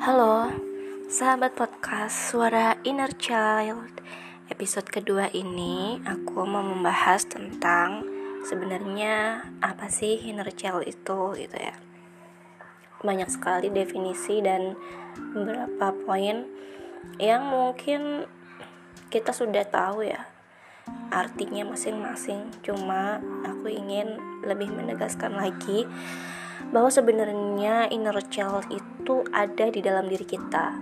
Halo, sahabat podcast Suara Inner Child. Episode kedua ini aku mau membahas tentang sebenarnya apa sih inner child itu gitu ya. Banyak sekali definisi dan beberapa poin yang mungkin kita sudah tahu ya artinya masing-masing. Cuma aku ingin lebih menegaskan lagi bahwa sebenarnya inner child itu ada di dalam diri kita,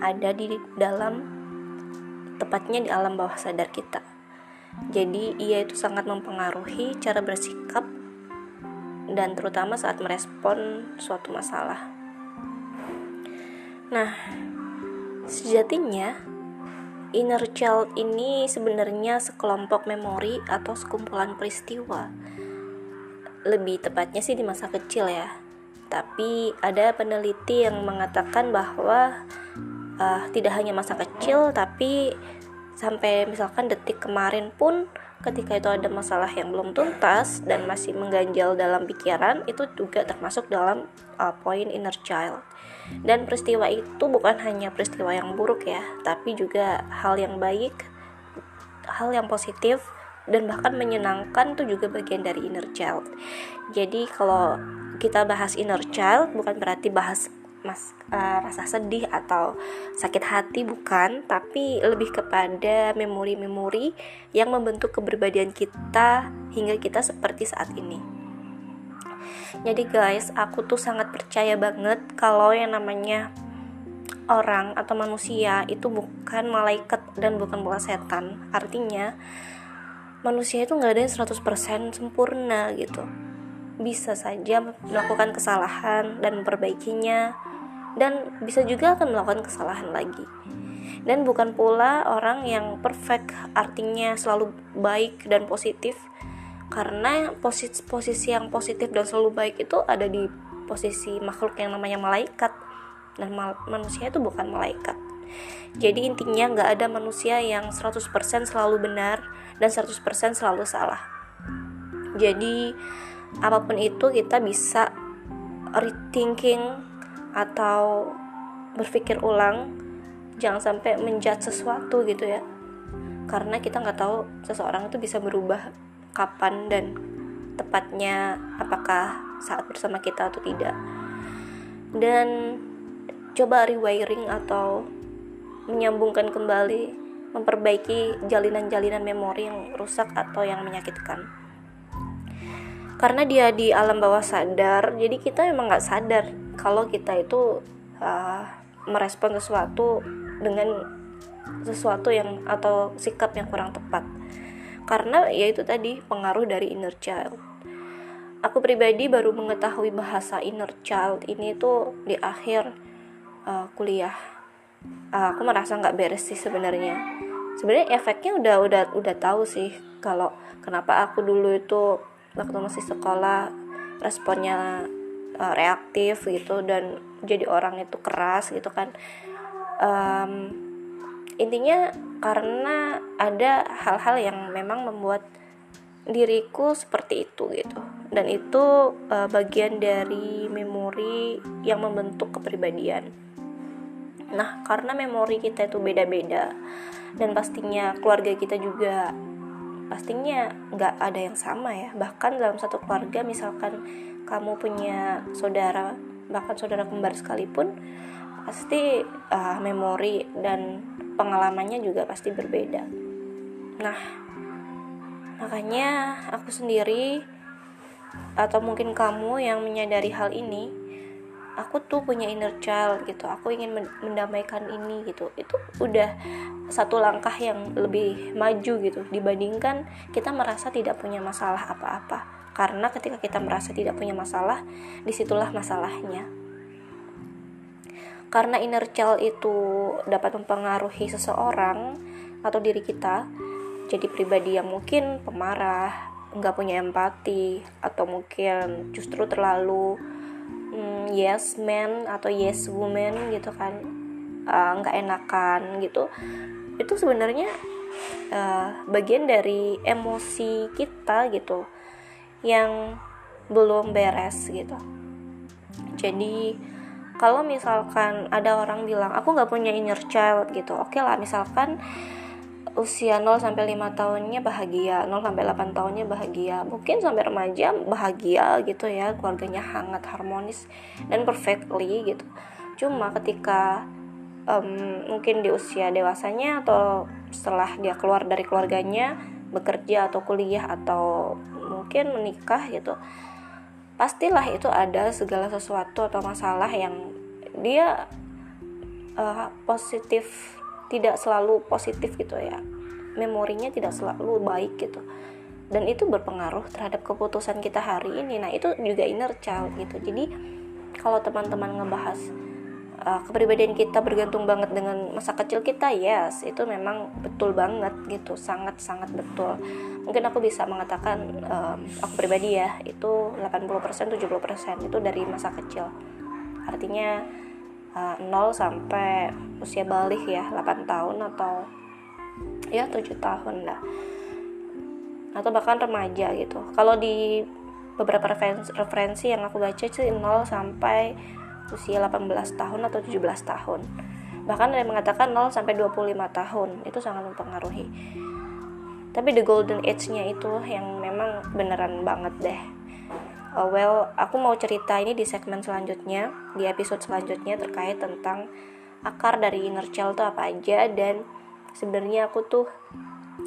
ada di dalam tepatnya di alam bawah sadar kita. Jadi ia itu sangat mempengaruhi cara bersikap dan terutama saat merespon suatu masalah. Nah, sejatinya inner child ini sebenarnya sekelompok memori atau sekumpulan peristiwa lebih tepatnya sih di masa kecil ya. Tapi ada peneliti yang mengatakan bahwa uh, tidak hanya masa kecil, tapi sampai misalkan detik kemarin pun ketika itu ada masalah yang belum tuntas dan masih mengganjal dalam pikiran itu juga termasuk dalam uh, poin inner child dan peristiwa itu bukan hanya peristiwa yang buruk ya tapi juga hal yang baik hal yang positif dan bahkan menyenangkan itu juga bagian dari inner child. Jadi kalau kita bahas inner child bukan berarti bahas mas uh, rasa sedih atau sakit hati bukan, tapi lebih kepada memori-memori yang membentuk keberbadian kita hingga kita seperti saat ini. Jadi guys, aku tuh sangat percaya banget kalau yang namanya orang atau manusia itu bukan malaikat dan bukan bola setan. Artinya manusia itu nggak ada yang 100% sempurna gitu. Bisa saja melakukan kesalahan dan memperbaikinya dan bisa juga akan melakukan kesalahan lagi. Dan bukan pula orang yang perfect artinya selalu baik dan positif karena posisi posisi yang positif dan selalu baik itu ada di posisi makhluk yang namanya malaikat. Dan mal manusia itu bukan malaikat. Jadi intinya nggak ada manusia yang 100% selalu benar dan 100% selalu salah. Jadi apa pun itu kita bisa rethinking atau berpikir ulang jangan sampai menjudge sesuatu gitu ya karena kita nggak tahu seseorang itu bisa berubah kapan dan tepatnya apakah saat bersama kita atau tidak dan coba rewiring atau menyambungkan kembali, memperbaiki jalinan-jalinan memori yang rusak atau yang menyakitkan. Karena dia di alam bawah sadar, jadi kita memang nggak sadar kalau kita itu uh, merespon sesuatu dengan sesuatu yang atau sikap yang kurang tepat. Karena ya itu tadi pengaruh dari inner child. Aku pribadi baru mengetahui bahasa inner child ini tuh di akhir uh, kuliah uh, aku merasa nggak beres sih sebenarnya. Sebenarnya efeknya udah udah udah tahu sih kalau kenapa aku dulu itu waktu masih sekolah responnya uh, reaktif gitu dan jadi orang itu keras gitu kan. Um, intinya karena ada hal-hal yang memang membuat diriku seperti itu gitu. Dan itu uh, bagian dari memori yang membentuk kepribadian Nah, karena memori kita itu beda-beda dan pastinya keluarga kita juga pastinya nggak ada yang sama ya. Bahkan dalam satu keluarga misalkan kamu punya saudara bahkan saudara kembar sekalipun pasti uh, memori dan pengalamannya juga pasti berbeda. Nah, makanya aku sendiri atau mungkin kamu yang menyadari hal ini aku tuh punya inner child gitu aku ingin mendamaikan ini gitu. Itu udah satu langkah yang lebih maju gitu dibandingkan kita merasa tidak punya masalah apa-apa. Karena ketika kita merasa tidak punya masalah di situlah masalahnya. Karena inner child itu dapat mempengaruhi seseorang atau diri kita jadi pribadi yang mungkin pemarah nggak punya empati atau mungkin justru terlalu mm, yes man atau yes woman gitu kan. Eh, nggak uh, enakan gitu. Itu sebenarnya uh, bagian dari emosi kita gitu yang belum beres gitu. Jadi kalau misalkan ada orang bilang aku nggak punya inner child gitu oke okay lah misalkan usia 0 sampai 5 tahunnya bahagia, 0 sampai 8 tahunnya bahagia, mungkin sampai remaja bahagia gitu ya, keluarganya hangat, harmonis dan perfectly gitu. Cuma ketika um, mungkin di usia dewasanya atau setelah dia keluar dari keluarganya, bekerja atau kuliah atau mungkin menikah gitu. Pastilah itu ada segala sesuatu atau masalah yang dia uh, positif tidak selalu positif gitu ya. Memorinya tidak selalu baik gitu. Dan itu berpengaruh terhadap keputusan kita hari ini. Nah itu juga inner child gitu. Jadi kalau teman-teman ngebahas uh, kepribadian kita bergantung banget dengan masa kecil kita yes itu memang betul banget gitu. Sangat sangat betul. Mungkin aku bisa mengatakan um, aku pribadi ya itu 80% 70% itu dari masa kecil. Artinya uh, eh, 0 sampai usia balik ya 8 tahun atau ya 7 tahun lah. Atau bahkan remaja gitu. Kalau di beberapa referensi, yang aku baca sih 0 sampai usia 18 tahun atau 17 tahun. Bahkan ada yang mengatakan 0 sampai 25 tahun. Itu sangat mempengaruhi. Tapi the golden age-nya itu yang memang beneran banget deh uh, well aku mau cerita ini di segmen selanjutnya di episode selanjutnya terkait tentang akar dari inner child itu apa aja dan sebenarnya aku tuh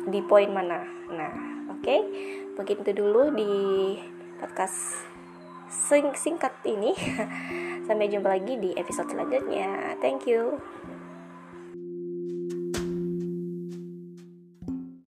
di poin mana. Nah oke okay? begitu dulu di podcast sing singkat ini. Sampai jumpa lagi di episode selanjutnya. Thank you